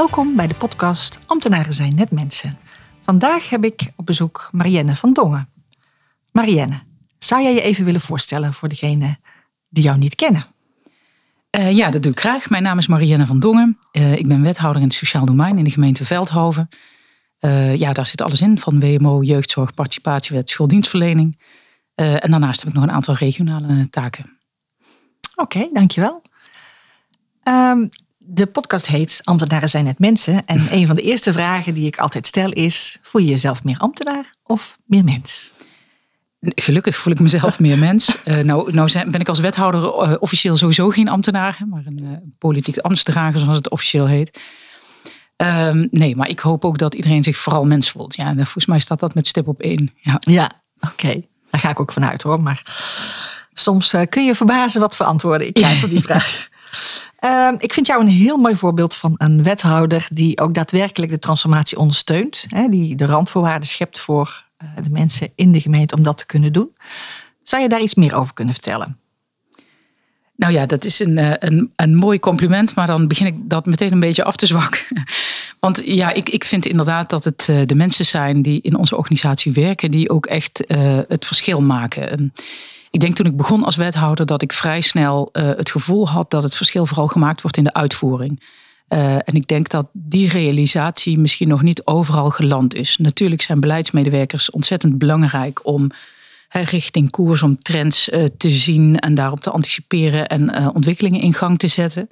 Welkom bij de podcast Ambtenaren zijn net mensen. Vandaag heb ik op bezoek Marienne van Dongen. Marienne, zou jij je even willen voorstellen voor degenen die jou niet kennen? Uh, ja, dat doe ik graag. Mijn naam is Marienne van Dongen. Uh, ik ben wethouder in het sociaal domein in de gemeente Veldhoven. Uh, ja, daar zit alles in, van WMO, jeugdzorg, participatiewet, schooldienstverlening. en daarnaast heb ik nog een aantal regionale taken. Oké, okay, dankjewel. Um, de podcast heet Ambtenaren zijn net mensen. En een van de eerste vragen die ik altijd stel is: voel je jezelf meer ambtenaar of meer mens? Gelukkig voel ik mezelf meer mens. Uh, nou, nou ben ik als wethouder uh, officieel sowieso geen ambtenaar, maar een uh, politiek ambtsdrager, zoals het officieel heet. Um, nee, maar ik hoop ook dat iedereen zich vooral mens voelt. Ja, volgens mij staat dat met stip op één. Ja, ja oké. Okay. Daar ga ik ook vanuit hoor. Maar soms kun je verbazen wat voor antwoorden ik krijg op die vraag. Uh, ik vind jou een heel mooi voorbeeld van een wethouder die ook daadwerkelijk de transformatie ondersteunt. Hè, die de randvoorwaarden schept voor uh, de mensen in de gemeente om dat te kunnen doen. Zou je daar iets meer over kunnen vertellen? Nou ja, dat is een, eh, een, een mooi compliment, maar dan begin ik dat meteen een beetje af te zwakken. Want ja, ik, ik vind inderdaad dat het uh, de mensen zijn die in onze organisatie werken, die ook echt het verschil maken. Ik denk toen ik begon als wethouder dat ik vrij snel uh, het gevoel had dat het verschil vooral gemaakt wordt in de uitvoering. Uh, en ik denk dat die realisatie misschien nog niet overal geland is. Natuurlijk zijn beleidsmedewerkers ontzettend belangrijk om he, richting koers, om trends uh, te zien en daarop te anticiperen en ontwikkelingen in gang te zetten.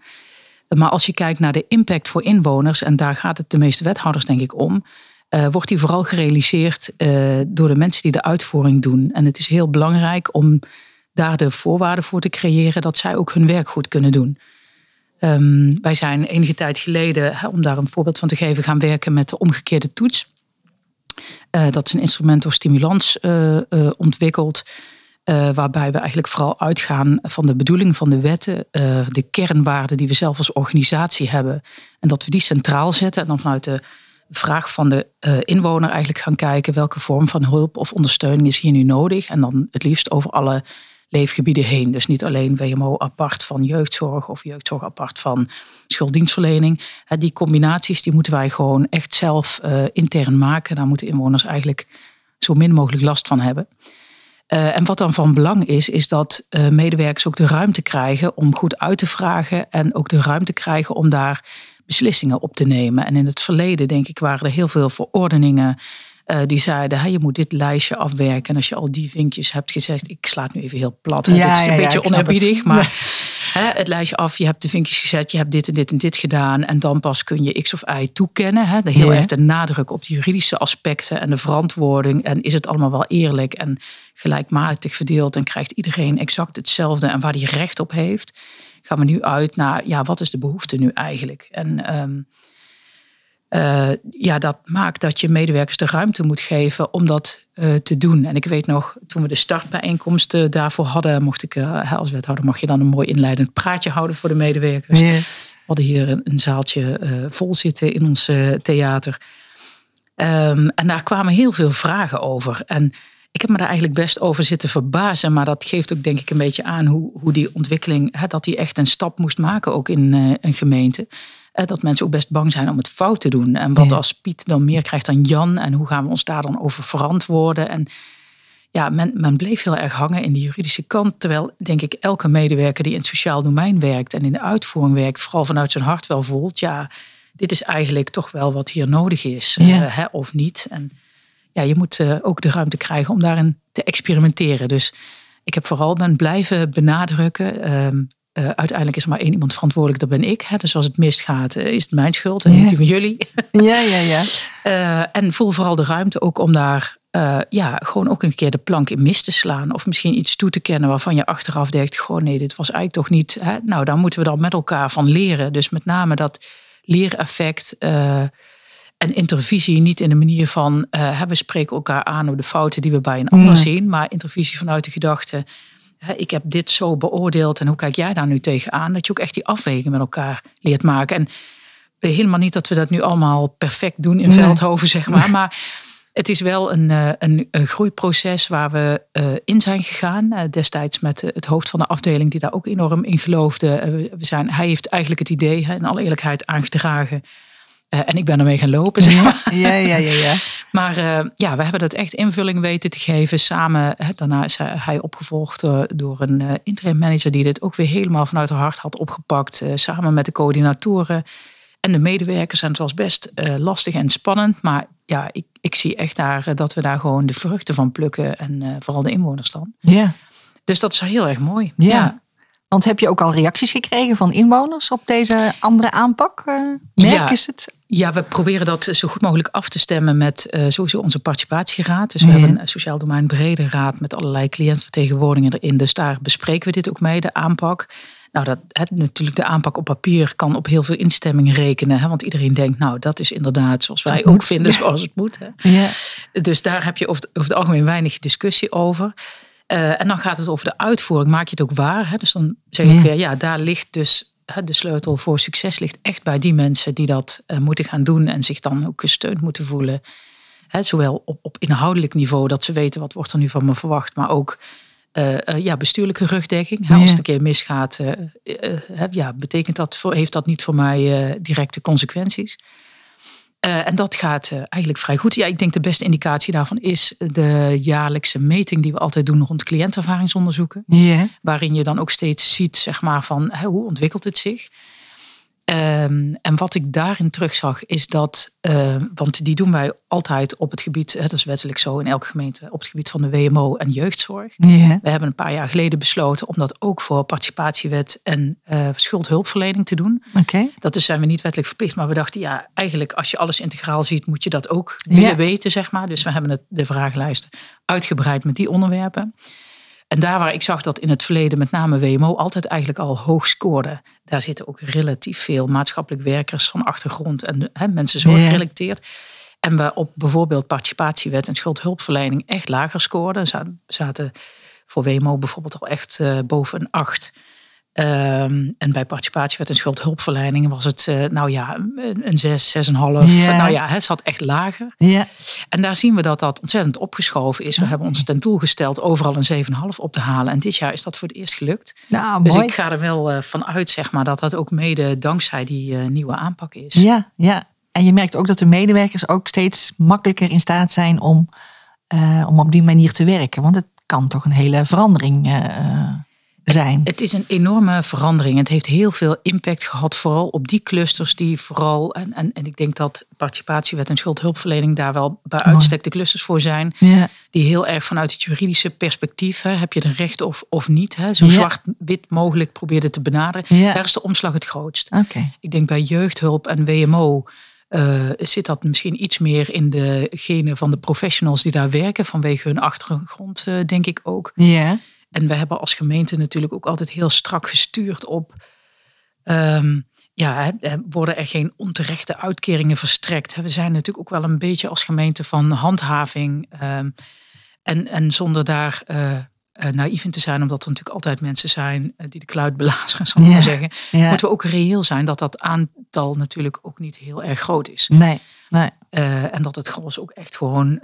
Maar als je kijkt naar de impact voor inwoners, en daar gaat het de meeste wethouders denk ik om, uh, wordt die vooral gerealiseerd uh, door de mensen die de uitvoering doen. En het is heel belangrijk om daar de voorwaarden voor te creëren dat zij ook hun werk goed kunnen doen. Um, wij zijn enige tijd geleden, om daar een voorbeeld van te geven, gaan werken met de omgekeerde toets. Uh, dat is een instrument door Stimulans ontwikkeld. waarbij we eigenlijk vooral uitgaan van de bedoeling van de wetten, de kernwaarden die we zelf als organisatie hebben. En dat we die centraal zetten en dan vanuit de vraag van de uh, inwoner eigenlijk gaan kijken welke vorm van hulp of ondersteuning is hier nu nodig. En dan het liefst over alle leefgebieden heen. Dus niet alleen WMO apart van jeugdzorg of jeugdzorg apart van schulddienstverlening. Die combinaties die moeten wij gewoon echt zelf uh, intern maken. Daar moeten inwoners eigenlijk zo min mogelijk last van hebben. Uh, en wat dan van belang is, is dat medewerkers ook de ruimte krijgen om goed uit te vragen en ook de ruimte krijgen om daar beslissingen op te nemen. En in het verleden, denk ik, waren er heel veel verordeningen uh, die zeiden, hey, je moet dit lijstje afwerken. En als je al die vinkjes hebt gezegd, ik sla het nu even heel plat. Hè, ja, is een ja, beetje ja, onerbiedig, maar nee. hè, het lijstje af, je hebt de vinkjes gezet, je hebt dit en dit en dit gedaan. En dan pas kun je X of Y toekennen. Hè, de heel erg de nadruk op de juridische aspecten en de verantwoording. En is het allemaal wel eerlijk en gelijkmatig verdeeld en krijgt iedereen exact hetzelfde en waar hij recht op heeft gaan we nu uit naar, ja, wat is de behoefte nu eigenlijk? En um, uh, ja, dat maakt dat je medewerkers de ruimte moet geven om dat uh, te doen. En ik weet nog, toen we de startbijeenkomsten daarvoor hadden, mocht ik uh, als wethouder mag je dan een mooi inleidend praatje houden voor de medewerkers. Yeah. We hadden hier een, een zaaltje vol zitten in ons theater. Um, en daar kwamen heel veel vragen over. En ik heb me daar eigenlijk best over zitten verbazen. Maar dat geeft ook denk ik een beetje aan hoe, hoe die ontwikkeling, hè, dat die echt een stap moest maken ook in uh, een gemeente. Uh, dat mensen ook best bang zijn om het fout te doen. En wat als Piet dan meer krijgt dan Jan? En hoe gaan we ons daar dan over verantwoorden? En ja, men, men bleef heel erg hangen in de juridische kant. Terwijl denk ik elke medewerker die in het sociaal domein werkt en in de uitvoering werkt, vooral vanuit zijn hart wel voelt. Ja, dit is eigenlijk toch wel wat hier nodig is. Ja. Uh, hè, of niet. En ja, je moet uh, ook de ruimte krijgen om daarin te experimenteren. Dus ik heb vooral ben blijven benadrukken. Uh, uh, uiteindelijk is er maar één iemand verantwoordelijk, dat ben ik. Hè. Dus als het misgaat, is het mijn schuld en niet die van jullie. Ja, ja, ja. en voel vooral de ruimte ook om daar eh, ja, gewoon ook een keer de plank in mis te slaan. Of misschien iets toe te kennen waarvan je achteraf denkt, gewoon nee, dit was eigenlijk toch niet. Hè? Nou, daar moeten we dan met elkaar van leren. Dus met name dat leereffect uh, en intervisie niet in de manier van uh, we spreken elkaar aan op de fouten die we bij een ander zien, maar intervisie vanuit de gedachte, ik heb dit zo beoordeeld en hoe kijk jij daar nu tegenaan? Dat je ook echt die afweging met elkaar leert maken. En helemaal niet dat we dat nu allemaal perfect doen in Veldhoven, zeg maar. Maar het is wel een, eh, een, een groeiproces waar we uh, in zijn gegaan. Uh, destijds met het hoofd van de afdeling die daar ook enorm in geloofde. we zijn, hij heeft eigenlijk het idee, in alle eerlijkheid, aangedragen. En ik ben ermee gaan lopen. Zeg maar. Ja, ja, ja. ja, maar ja, we hebben dat echt invulling weten te geven samen. daarna is hij opgevolgd door een interim manager die dit ook weer helemaal vanuit haar hart had opgepakt. samen met de coördinatoren en de medewerkers. En het was best lastig en spannend. Maar ja, ik, ik zie echt daar eh, dat we daar gewoon de vruchten van plukken. En vooral de inwoners dan. Ja. Dus dat is heel erg mooi. Ja. Want heb je ook al reacties gekregen van inwoners op deze andere aanpak? Uh, merk ja. is het? Ja, we proberen dat zo goed mogelijk af te stemmen met uh, sowieso onze participatieraad. Dus we hebben een sociaal domein brede raad met allerlei cliëntvertegenwoordigingen erin. Dus daar bespreken we dit ook mee, de aanpak. Nou, dat, het, natuurlijk de aanpak op papier kan op heel veel instemming rekenen. Hè, want iedereen denkt, nou, dat is inderdaad zoals wij ook vinden, zoals het moet. Hè. Dus daar heb je over, over het algemeen weinig discussie over. Uh, en dan gaat het over de uitvoering. Maak je het ook waar? Hè? Dus dan zeg ik weer, ja, daar ligt dus hè, de sleutel voor succes ligt echt bij die mensen die dat uh, moeten gaan doen en zich dan ook gesteund moeten voelen. Hè, zowel op, op inhoudelijk niveau, dat ze weten wat wordt er nu van me verwacht, maar ook uh, ja, bestuurlijke rugdekking. Als het een keer misgaat, ja, betekent dat voor, heeft dat niet voor mij directe consequenties. En dat gaat eigenlijk vrij goed. Ja, ik denk de beste indicatie daarvan is de jaarlijkse meting die we altijd doen rond cliëntervaringsonderzoeken. Yeah. Waarin je dan ook steeds ziet, zeg maar, van hoe ontwikkelt het zich. Um, en wat ik daarin terugzag is dat, uh, want die doen wij altijd op het gebied, hè, dat is wettelijk zo in elke gemeente, op het gebied van de WMO en jeugdzorg. Yeah. We hebben een paar jaar geleden besloten om dat ook voor participatiewet en uh, schuldhulpverlening te doen. Okay. Dat is, zijn we niet wettelijk verplicht, maar we dachten ja, eigenlijk als je alles integraal ziet, moet je dat ook willen yeah. weten, zeg maar. Dus we hebben het, de vragenlijst uitgebreid met die onderwerpen. En daar waar ik zag dat in het verleden met name WMO altijd eigenlijk al hoog scoorde, daar zitten ook relatief veel maatschappelijk werkers van achtergrond en hè, mensen zo gerelateerd. En we op bijvoorbeeld participatiewet en schuldhulpverlening echt lager scoorden. Zaten voor WMO bijvoorbeeld al echt uh, boven een 8. Um, en bij participatiewet en schuldhulpverlening was het, uh, nou ja, een 6, 6,5. Yeah. Nou ja, het zat echt lager. Yeah. En daar zien we dat dat ontzettend opgeschoven is. We okay. hebben ons ten doel gesteld overal een 7,5 op te halen. En dit jaar is dat voor het eerst gelukt. Nou, dus mooi. ik ga er wel uh, van uit, zeg maar, dat dat ook mede dankzij die uh, nieuwe aanpak is. Ja, ja. En je merkt ook dat de medewerkers ook steeds makkelijker in staat zijn om, om op die manier te werken. Want het kan toch een hele verandering zijn. Het is een enorme verandering. Het heeft heel veel impact gehad, vooral op die clusters die vooral, en, en, en ik denk dat participatiewet en schuldhulpverlening daar wel bij uitstek de clusters voor zijn, ja. die heel erg vanuit het juridische perspectief, hè, heb je er recht of, of niet, hè, zo Ja. zwart-wit mogelijk probeerde te benaderen, Ja. daar is de omslag het grootst. Ik denk bij jeugdhulp en WMO eh, zit dat misschien iets meer in de genen van de professionals die daar werken, vanwege hun achtergrond, eh, denk ik ook. Ja. En we hebben als gemeente natuurlijk ook altijd heel strak gestuurd op. ehm, ja, worden er geen onterechte uitkeringen verstrekt? We zijn natuurlijk ook wel een beetje als gemeente van handhaving. ehm, en, en zonder daar eh, eh, naïef in te zijn, omdat er natuurlijk altijd mensen zijn eh, die de kluit belazeren, zal ik Ja. maar zeggen. Ja. Moeten we ook reëel zijn dat dat aantal natuurlijk ook niet heel erg groot is. Nee. Nee. Eh, en dat het gros ook echt gewoon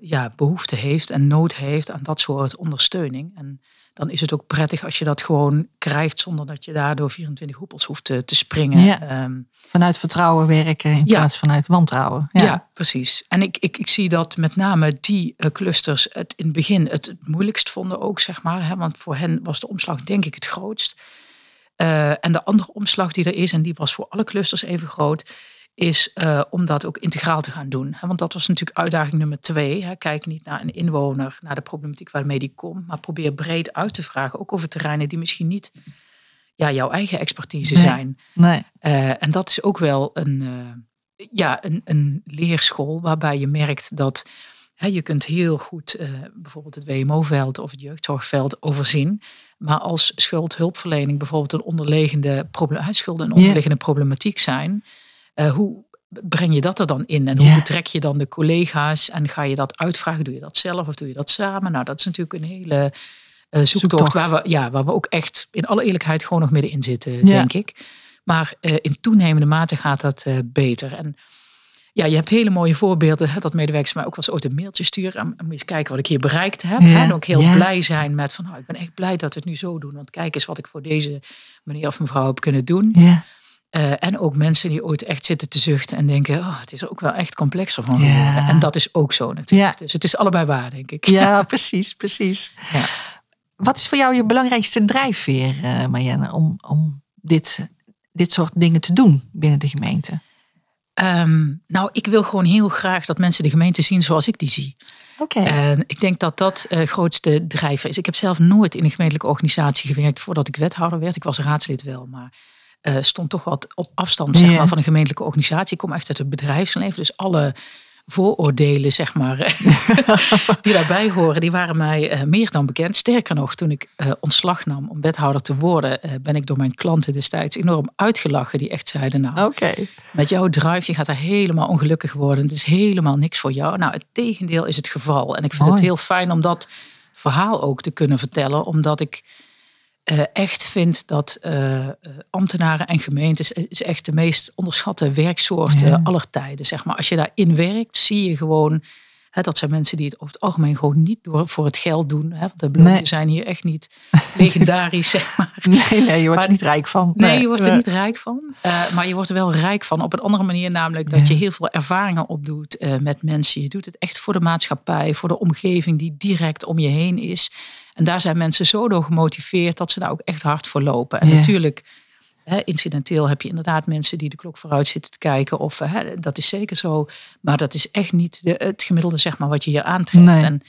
ja, behoefte heeft en nood heeft aan dat soort ondersteuning. En dan is het ook prettig als je dat gewoon krijgt zonder dat je daardoor 24 hoepels hoeft te, te springen. Ja. Ehm, Vanuit vertrouwen werken in Ja. plaats vanuit wantrouwen. ja. Ja. precies. En ik, ik, ik zie dat met name die eh, clusters het in het begin het, het moeilijkst vonden ook, zeg maar. Hè, want voor hen was de omslag denk ik het grootst. Eh, en de andere omslag die er is, en die was voor alle clusters even groot, is eh, om dat ook integraal te gaan doen. Hè, Want dat was natuurlijk uitdaging nummer twee. Hè. Kijk niet naar een inwoner, naar de problematiek waarmee die komt, maar probeer breed uit te vragen, ook over terreinen die misschien niet ja, jouw eigen expertise Nee. zijn. Nee. Eh, en dat is ook wel een, eh, ja, een, een leerschool waarbij je merkt dat je kunt heel goed uh, bijvoorbeeld het WMO-veld of het jeugdzorgveld overzien. Maar als schuldhulpverlening bijvoorbeeld een onderliggende, schulden een onderliggende problematiek zijn, uh, hoe breng je dat er dan in? En hoe betrek je dan de collega's? En ga je dat uitvragen? Doe je dat zelf of doe je dat samen? Nou, dat is natuurlijk een hele uh, zoektocht, Waar, we, ja, waar we ook echt in alle eerlijkheid gewoon nog middenin zitten, denk ik. Maar uh, in toenemende mate gaat dat uh, beter. En ja, je hebt hele mooie voorbeelden. Hè, dat medewerkers mij ook wel eens ooit een mailtje sturen. En, moet eens kijken wat ik hier bereikt heb. Ja, en ook heel blij zijn met van, nou, ik ben echt blij dat we het nu zo doen. Want kijk eens wat ik voor deze meneer of mevrouw heb kunnen doen. Ja. Uh, en ook mensen die ooit echt zitten te zuchten en denken, oh, het is ook wel echt complexer van ja. En dat is ook zo natuurlijk. Ja. Dus het is allebei waar, denk ik. Ja, precies, precies. Ja. Wat is voor jou je belangrijkste drijfveer, uh, Marianne, om, om dit, dit soort dingen te doen binnen de gemeente? Um, nou, ik wil gewoon heel graag dat mensen de gemeente zien zoals ik die zie. Oké. Okay. En ik denk dat dat uh, grootste drijver is. Ik heb zelf nooit in een gemeentelijke organisatie gewerkt voordat ik wethouder werd. Ik was raadslid wel, maar uh, stond toch wat op afstand zeg maar, van een gemeentelijke organisatie. Ik kom echt uit het bedrijfsleven, dus alle vooroordelen, zeg maar, die daarbij horen, die waren mij uh, meer dan bekend. Sterker nog, toen ik uh, ontslag nam om wethouder te worden, uh, ben ik door mijn klanten destijds enorm uitgelachen. Die echt zeiden, nou, okay. met jouw drive, je gaat er helemaal ongelukkig worden. Het is helemaal niks voor jou. Nou, het tegendeel is het geval. En ik vind het heel fijn om dat verhaal ook te kunnen vertellen, omdat ik uh, echt vind dat uh, ambtenaren en gemeentes is echt de meest onderschatte werksoort ja. aller tijden. Zeg maar. Als je daarin werkt, zie je gewoon hè, dat zijn mensen die het over het algemeen gewoon niet door voor het geld doen. Hè, want de beloningen nee. zijn hier echt niet legendarisch, zeg maar. Nee, nee, je wordt er niet rijk van. Nee, nee je wordt er niet rijk van. Uh, maar je wordt er wel rijk van op een andere manier, namelijk dat ja. je heel veel ervaringen opdoet met mensen. Je doet het echt voor de maatschappij, voor de omgeving die direct om je heen is. En daar zijn mensen zo door gemotiveerd dat ze daar ook echt hard voor lopen. En ja. natuurlijk, hè, incidenteel heb je inderdaad mensen die de klok vooruit zitten te kijken. Of hè, dat is zeker zo. Maar dat is echt niet de, het gemiddelde, zeg maar, wat je hier aantreft. Nee. En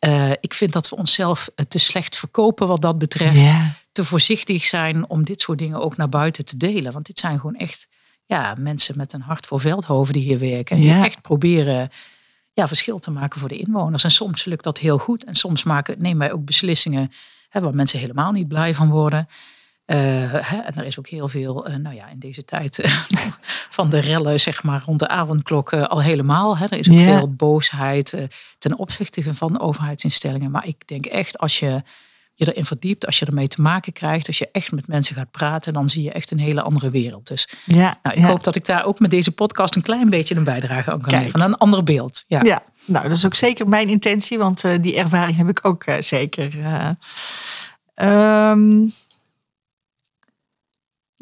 uh, ik vind dat we onszelf te slecht verkopen wat dat betreft. Ja. Te voorzichtig zijn om dit soort dingen ook naar buiten te delen. Want dit zijn gewoon echt ja, mensen met een hart voor Veldhoven die hier werken. En die echt proberen ja, verschil te maken voor de inwoners. En soms lukt dat heel goed. En soms maken, nemen wij ook beslissingen hè, waar mensen helemaal niet blij van worden. Uh, hè, en er is ook heel veel, uh, nou ja, in deze tijd uh, van de rellen, zeg maar, rond de avondklok al helemaal. Hè. Er is ook veel boosheid ten opzichte van overheidsinstellingen. Maar ik denk echt, als je je erin verdiept, als je ermee te maken krijgt, als je echt met mensen gaat praten, dan zie je echt een hele andere wereld. Dus Ja, nou, ik ja. hoop dat ik daar ook met deze podcast een klein beetje een bijdrage aan kan leveren. Een ander beeld. Ja. Ja, nou, dat is ook zeker mijn intentie, want eh, die ervaring heb ik ook eh, zeker. eh.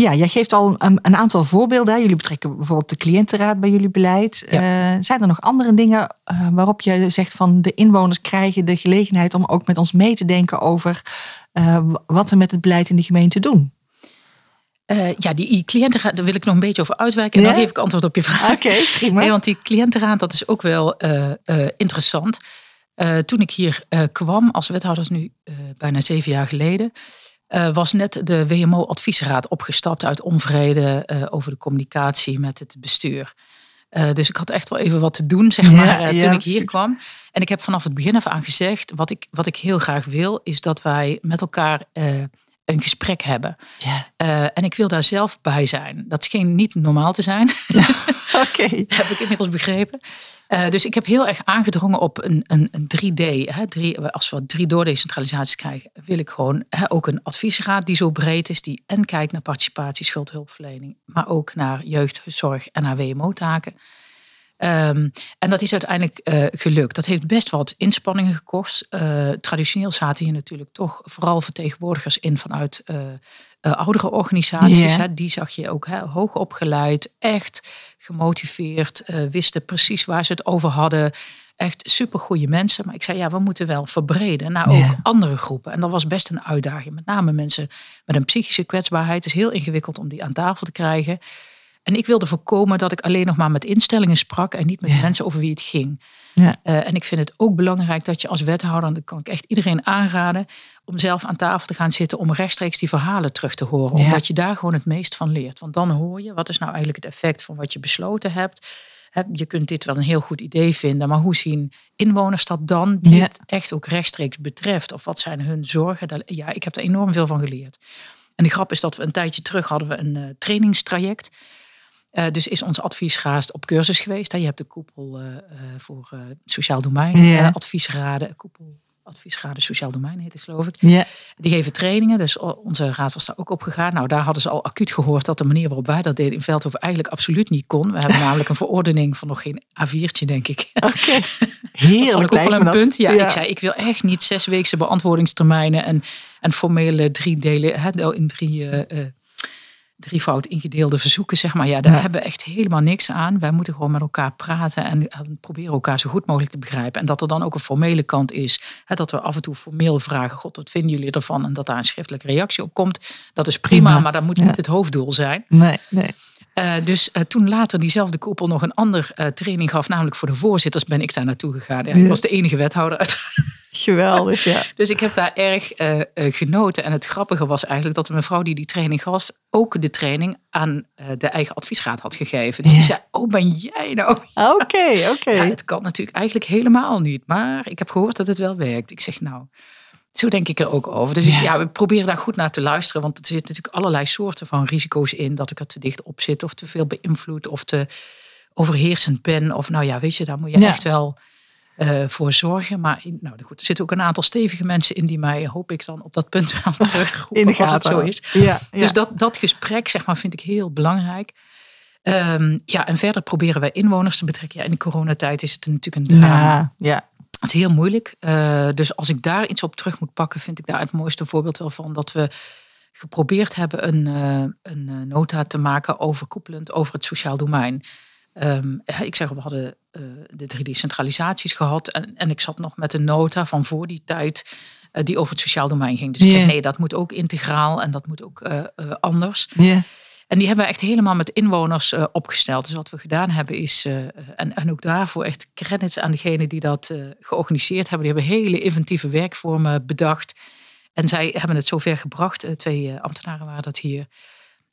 Ja, jij geeft al een, een aantal voorbeelden. hè. Jullie betrekken bijvoorbeeld de cliëntenraad bij jullie beleid. Ja. Eh, zijn er nog andere dingen eh, waarop je zegt van de inwoners krijgen de gelegenheid om ook met ons mee te denken over eh, wat we met het beleid in de gemeente doen? Ja, die cliëntenraad, daar wil ik nog een beetje over uitwerken. En Ja? dan geef ik antwoord op je vraag. Oké, prima. Nee, want die cliëntenraad, dat is ook wel interessant. Toen ik hier kwam als wethouder, dat is nu bijna zeven jaar geleden, was net de WMO-adviesraad opgestapt uit onvrede eh, over de communicatie met het bestuur. Eh, dus ik had echt wel even wat te doen, zeg Ja, maar, eh, ja, toen ik hier precies. kwam. En ik heb vanaf het begin af aan gezegd, wat ik, wat ik heel graag wil, is dat wij met elkaar eh, een gesprek hebben. Eh, en ik wil daar zelf bij zijn. Dat scheen niet normaal te zijn. oké. heb ik inmiddels begrepen. Eh, dus ik heb heel erg aangedrongen op een, een, een 3D. Hè, als we drie doordecentralisaties krijgen, wil ik gewoon hè, ook een adviesraad die zo breed is, die en kijkt naar participatie, schuldhulpverlening, maar ook naar jeugdzorg en naar WMO-taken. Ehm, en dat is uiteindelijk eh, gelukt. Dat heeft best wat inspanningen gekost. Eh, traditioneel zaten hier natuurlijk toch vooral vertegenwoordigers in vanuit eh, oudere organisaties. Hè. Die zag je ook hè, hoog opgeleid, echt gemotiveerd, wisten precies waar ze het over hadden. Echt supergoeie mensen. Maar ik zei, ja, we moeten wel verbreden naar ook andere groepen. En dat was best een uitdaging. Met name mensen met een psychische kwetsbaarheid. Het is heel ingewikkeld om die aan tafel te krijgen. En ik wilde voorkomen dat ik alleen nog maar met instellingen sprak en niet met Ja. mensen over wie het ging. Ja. Eh, en ik vind het ook belangrijk dat je als wethouder, en dat kan ik echt iedereen aanraden, om zelf aan tafel te gaan zitten om rechtstreeks die verhalen terug te horen. Ja. Omdat je daar gewoon het meest van leert. Want dan hoor je, wat is nou eigenlijk het effect van wat je besloten hebt? je kunt dit wel een heel goed idee vinden, maar hoe zien inwoners dat dan, die het echt ook rechtstreeks betreft? Of wat zijn hun zorgen? Ja, ik heb er enorm veel van geleerd. En de grap is dat we een tijdje terug hadden we een eh, trainingstraject. Eh, dus is ons adviesraad op cursus geweest. Hè? Je hebt de koepel eh, eh, voor sociaal domein, Ja. adviesraden, koepel adviesraden sociaal domein heet het geloof ik. Ja. Die geven trainingen, dus onze raad was daar ook op gegaan. Nou, daar hadden ze al acuut gehoord dat de manier waarop wij dat deden in Veldhoven eigenlijk absoluut niet kon. We hebben namelijk een verordening van nog geen A4'tje, denk ik. Oké. Dat Heerlijk ook wel een dat. punt. Ja, ik zei, ik wil echt niet zesweekse beantwoordingstermijnen en, en formele drie delen, hè, in drie, eh, drievoud ingedeelde verzoeken, zeg maar. Ja, daar Ja. hebben we echt helemaal niks aan. Wij moeten gewoon met elkaar praten en eh, proberen elkaar zo goed mogelijk te begrijpen. En dat er dan ook een formele kant is. Hè, dat we af en toe formeel vragen, god, wat vinden jullie ervan? En dat daar een schriftelijke reactie op komt. Dat is prima, Prima. maar dat moet Ja. niet het hoofddoel zijn. Nee, nee. Eh, dus eh, toen later diezelfde koepel nog een ander eh, training gaf, namelijk voor de voorzitters, ben ik daar naartoe gegaan. Ja. Ik was de enige wethouder uit. Geweldig, ja. Dus ik heb daar erg eh, eh, genoten. En het grappige was eigenlijk dat de mevrouw die die training gaf, ook de training aan eh, de eigen adviesraad had gegeven. Dus Ja. die zei, oh ben jij nou? Oké, oké. Ja, het kan natuurlijk eigenlijk helemaal niet. Maar ik heb gehoord dat het wel werkt. Ik zeg nou, zo denk ik er ook over. Dus Ja. ja, we proberen daar goed naar te luisteren. Want er zitten natuurlijk allerlei soorten van risico's in. Dat ik er te dicht op zit of te veel beïnvloed of te overheersend ben. Of nou ja, weet je, daar moet je echt wel eh, voor zorgen. Maar in- nou, goed, er zitten ook een aantal stevige mensen in die mij, hoop ik dan, op dat punt wel In de terugroepen als het gaten. zo is. Ja, ja. Dus dat, dat gesprek, zeg maar, vind ik heel belangrijk. Ehm, ja, en verder proberen wij inwoners te betrekken. Ja, in de coronatijd is het natuurlijk een drama. Ja, ja. Het is heel moeilijk. Eh, dus als ik daar iets op terug moet pakken, vind ik daar het mooiste voorbeeld wel van dat we geprobeerd hebben een, eh, een nota te maken overkoepelend over het sociaal domein. Ehm, ik zeg, we hadden eh, de drie decentralisaties gehad en, en ik zat nog met een nota van voor die tijd eh, die over het sociaal domein ging. Dus ik nee, dat moet ook integraal en dat moet ook eh, anders. En die hebben we echt helemaal met inwoners opgesteld. Dus wat we gedaan hebben is, en, en ook daarvoor echt credits aan degenen die dat georganiseerd hebben. Die hebben hele inventieve werkvormen bedacht. En zij hebben het zover gebracht. twee ambtenaren waren dat hier.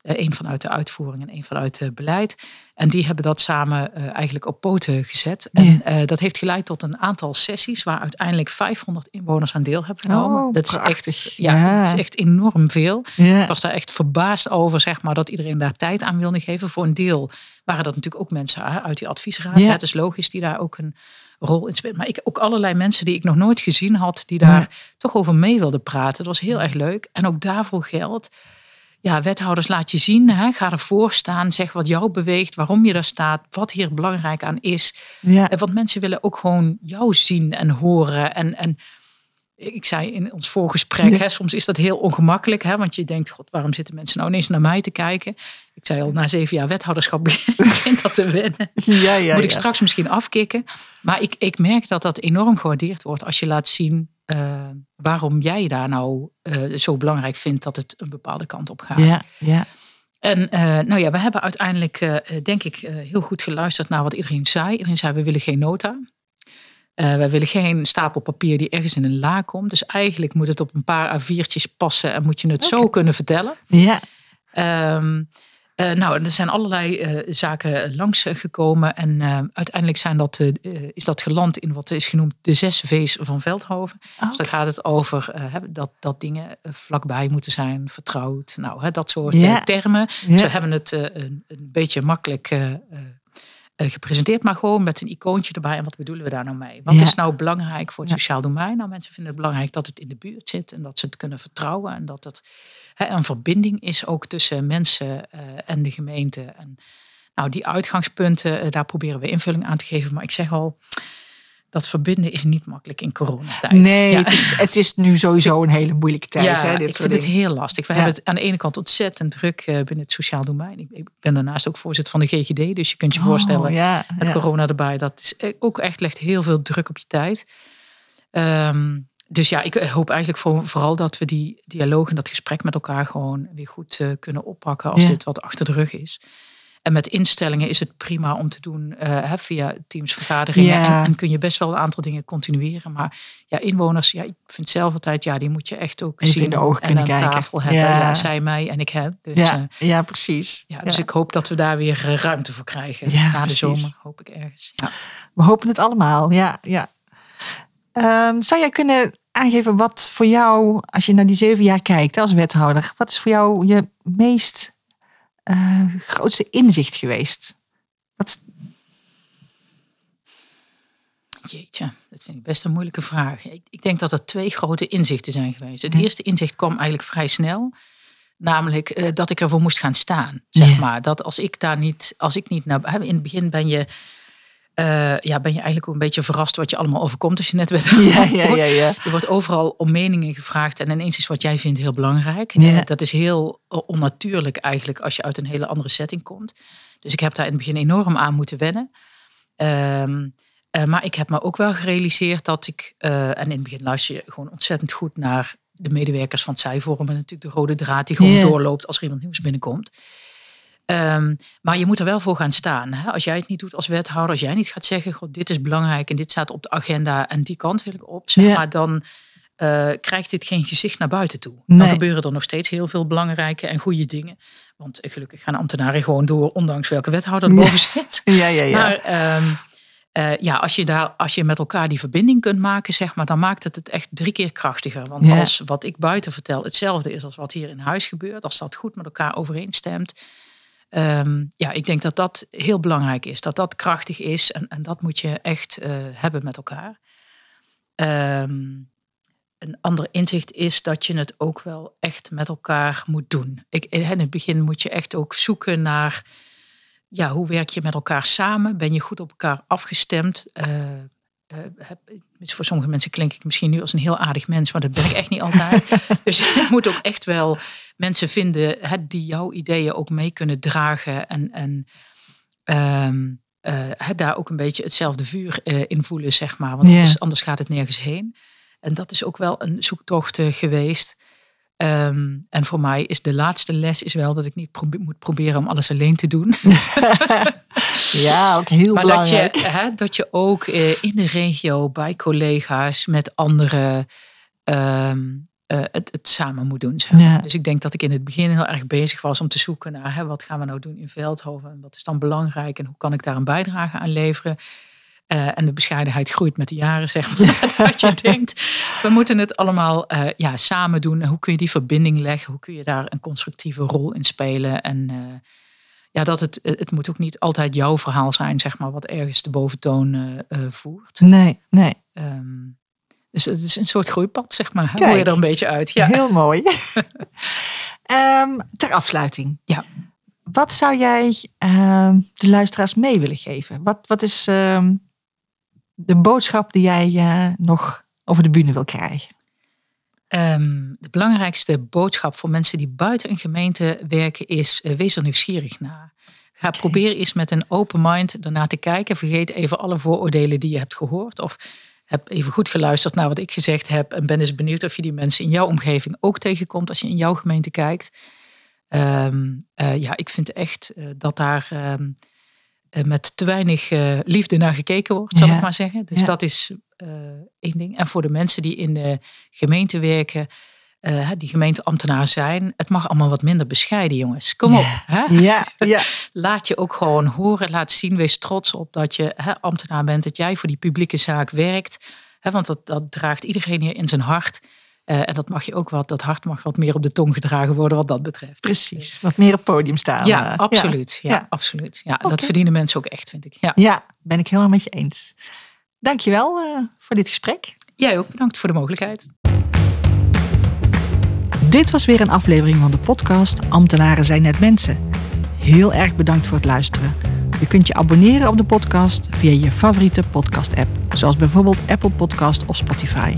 Eén vanuit de uitvoering en één vanuit het beleid. En die hebben dat samen eh, eigenlijk op poten gezet. En eh, dat heeft geleid tot een aantal sessies waar uiteindelijk 500 inwoners aan deel hebben genomen. Oh, dat is echt, ja, Ja. dat is echt enorm veel. ja. Ik was daar echt verbaasd over, zeg maar, dat iedereen daar tijd aan wilde geven. Voor een deel waren dat natuurlijk ook mensen uit die adviesraad. Ja. Ja. Dus logisch die daar ook een rol in spelen. Maar ik, ook allerlei mensen die ik nog nooit gezien had, die daar toch over mee wilden praten. Dat was heel erg leuk. En ook daarvoor geldt. Ja, wethouders, laat je zien. Hè, ga ervoor staan. Zeg wat jou beweegt, waarom je daar staat, wat hier belangrijk aan is. ja. Want mensen willen ook gewoon jou zien en horen. En, en ik zei in ons voorgesprek, Ja. hè, soms is dat heel ongemakkelijk. Hè, want je denkt, god, waarom zitten mensen nou ineens naar mij te kijken? Ik zei al, na zeven jaar wethouderschap begint dat te wennen. Ja, ja, Moet ik straks misschien afkicken. Maar ik, ik merk dat dat enorm gewaardeerd wordt als je laat zien eh, waarom jij daar nou eh, zo belangrijk vindt dat het een bepaalde kant op gaat. Ja, ja. En eh, nou ja, we hebben uiteindelijk, denk ik, heel goed geluisterd naar wat iedereen zei. Iedereen zei, we willen geen nota. We willen geen stapel papier die ergens in een la komt. Dus eigenlijk moet het op een paar A4'tjes passen en moet je het zo kunnen vertellen. Ja, Ehm, eh, nou, er zijn allerlei eh, zaken langsgekomen. En eh, uiteindelijk zijn dat, is dat geland in wat is genoemd de zes V's van Veldhoven. Dus dan gaat het over dat, dat dingen vlakbij moeten zijn, vertrouwd. Nou, hè, dat soort termen. Dus we hebben het een, een beetje makkelijk gepresenteerd, maar gewoon met een icoontje erbij. En wat bedoelen we daar nou mee? Wat Ja. is nou belangrijk voor het Ja. sociaal domein? Nou, mensen vinden het belangrijk dat het in de buurt zit en dat ze het kunnen vertrouwen en dat het hè, een verbinding is ook tussen mensen eh, en de gemeente. En nou, die uitgangspunten, eh, daar proberen we invulling aan te geven. Maar ik zeg al, dat verbinden is niet makkelijk in coronatijd. Nee, Ja. het, is, het is nu sowieso een hele moeilijke tijd. Ja, hè, dit ik vind het heel lastig. We Ja. hebben het aan de ene kant ontzettend druk eh, binnen het sociaal domein. Ik, ik ben daarnaast ook voorzitter van de GGD, dus je kunt je voorstellen, Oh, ja, met corona erbij, dat is ook echt legt heel veel druk op je tijd. Ehm, dus ja, ik hoop eigenlijk voor, vooral dat we die dialoog en dat gesprek met elkaar gewoon weer goed eh, kunnen oppakken als Ja. dit wat achter de rug is. En met instellingen is het prima om te doen uh, via teamsvergaderingen. Ja. En, en, kun je best wel een aantal dingen continueren. Maar ja, inwoners, ja, ik vind zelf altijd, ja, die moet je echt ook Even zien. in de ogen en kunnen aan kijken. tafel hebben. Ja. Ja. zij mij en ik hem. Dus, Ja, eh, ja, precies. ja, dus ik hoop dat we daar weer eh, ruimte voor krijgen. Ja, Na de precies. zomer hoop ik ergens. Ja. We hopen het allemaal, ja. ja. Ehm, zou jij kunnen aangeven wat voor jou, als je naar die zeven jaar kijkt als wethouder, wat is voor jou je meest eh, grootste inzicht geweest? Wat, Jeetje, dat vind ik best een moeilijke vraag. Ik, ik denk dat er twee grote inzichten zijn geweest. Het Ja. eerste inzicht kwam eigenlijk vrij snel. Namelijk eh, dat ik ervoor moest gaan staan. Zeg Ja. maar. Dat als ik daar niet, als ik niet naar. In het begin ben je. Eh, ja, ben je eigenlijk ook een beetje verrast wat je allemaal overkomt als je net werd. ja, ja, ja, ja. Je wordt overal om meningen gevraagd en ineens is wat jij vindt heel belangrijk. Ja. Eh, Dat is heel onnatuurlijk eigenlijk als je uit een hele andere setting komt. Dus ik heb daar in het begin enorm aan moeten wennen. Ehm, eh, maar ik heb me ook wel gerealiseerd dat ik, en in het begin luister je gewoon ontzettend goed naar de medewerkers van het Zijforum en natuurlijk de rode draad die gewoon doorloopt als er iemand nieuws binnenkomt. Ehm, maar je moet er wel voor gaan staan. Hè? Als jij het niet doet als wethouder, als jij niet gaat zeggen, God, dit is belangrijk en dit staat op de agenda en die kant wil ik op, zeg Ja. maar, dan eh, krijgt dit geen gezicht naar buiten toe. Nee. Dan gebeuren er nog steeds heel veel belangrijke en goede dingen. Want eh, gelukkig gaan ambtenaren gewoon door, ondanks welke wethouder er boven zit. Ja, ja, ja. Maar ehm, eh, ja, als je, daar, als je met elkaar die verbinding kunt maken, zeg maar, dan maakt het het echt drie keer krachtiger. Want Ja. als wat ik buiten vertel hetzelfde is als wat hier in huis gebeurt, als dat goed met elkaar overeenstemt. Ehm, ja, ik denk dat dat heel belangrijk is. Dat dat krachtig is en, en dat moet je echt eh, hebben met elkaar. Ehm, een ander inzicht is dat je het ook wel echt met elkaar moet doen. Ik, in het begin moet je echt ook zoeken naar ja, hoe werk je met elkaar samen? Ben je goed op elkaar afgestemd? Eh, eh, heb, voor sommige mensen klink ik misschien nu als een heel aardig mens, maar dat ben ik echt niet altijd. dus je moet ook echt wel mensen vinden die jouw ideeën ook mee kunnen dragen en, en ehm, eh, daar ook een beetje hetzelfde vuur eh, in voelen, zeg maar. Want anders, anders gaat het nergens heen. En dat is ook wel een zoektocht geweest. Ehm, en voor mij is de laatste les is wel dat ik niet probe- moet proberen om alles alleen te doen. ja, ook heel Maar dat je, belangrijk. hè, dat je ook eh, in de regio, bij collega's, met anderen, ehm, eh, het, het samen moet doen. zeg maar. Ja. Dus ik denk dat ik in het begin heel erg bezig was om te zoeken naar hè, wat gaan we nou doen in Veldhoven. En wat is dan belangrijk en hoe kan ik daar een bijdrage aan leveren. Eh, en de bescheidenheid groeit met de jaren, zeg maar. dat je denkt, we moeten het allemaal eh, ja, samen doen. En hoe kun je die verbinding leggen? Hoe kun je daar een constructieve rol in spelen? En eh, ja, dat het, het moet ook niet altijd jouw verhaal zijn, zeg maar, wat ergens de boventoon voert. Nee, nee. Ehm, dus het is een soort groeipad, zeg maar. Kijk. Hoor je er een beetje uit. Ja. Heel mooi. Ehm, ter afsluiting. Ja. Wat zou jij ehm, de luisteraars mee willen geven? Wat, wat is de boodschap die jij eh, nog over de bühne wil krijgen? Ehm, de belangrijkste boodschap voor mensen die buiten een gemeente werken is: eh, wees er nieuwsgierig naar. Ga proberen eens met een open mind ernaar te kijken. Vergeet even alle vooroordelen die je hebt gehoord. Of heb even goed geluisterd naar wat ik gezegd heb. En ben eens benieuwd of je die mensen in jouw omgeving ook tegenkomt als je in jouw gemeente kijkt. Ehm, eh, ja, ik vind echt dat daar ehm, eh, met te weinig eh, liefde naar gekeken wordt, zal Ja. ik maar zeggen. Dus Ja. dat is eh, één ding. En voor de mensen die in de gemeente werken, eh, die gemeenteambtenaar zijn, het mag allemaal wat minder bescheiden, jongens. Kom op. Ja. Hè? Ja, ja. Laat je ook gewoon horen, laat zien, wees trots op dat je hè, ambtenaar bent, dat jij voor die publieke zaak werkt. Hè, want dat, dat draagt iedereen hier in zijn hart. Eh, en dat mag je ook wat, dat hart mag wat meer op de tong gedragen worden wat dat betreft. precies. Wat meer op het podium staan. Ja, eh, absoluut. Ja, Ja. absoluut. Ja. Dat verdienen mensen ook echt, vind ik. Ja. Ja, ben ik helemaal met je eens. Dankjewel eh voor dit gesprek. Jij ook bedankt voor de mogelijkheid. Dit was weer een aflevering van de podcast Ambtenaren zijn net mensen. Heel erg bedankt voor het luisteren. Je kunt je abonneren op de podcast via je favoriete podcast-app, zoals bijvoorbeeld Apple Podcast of Spotify.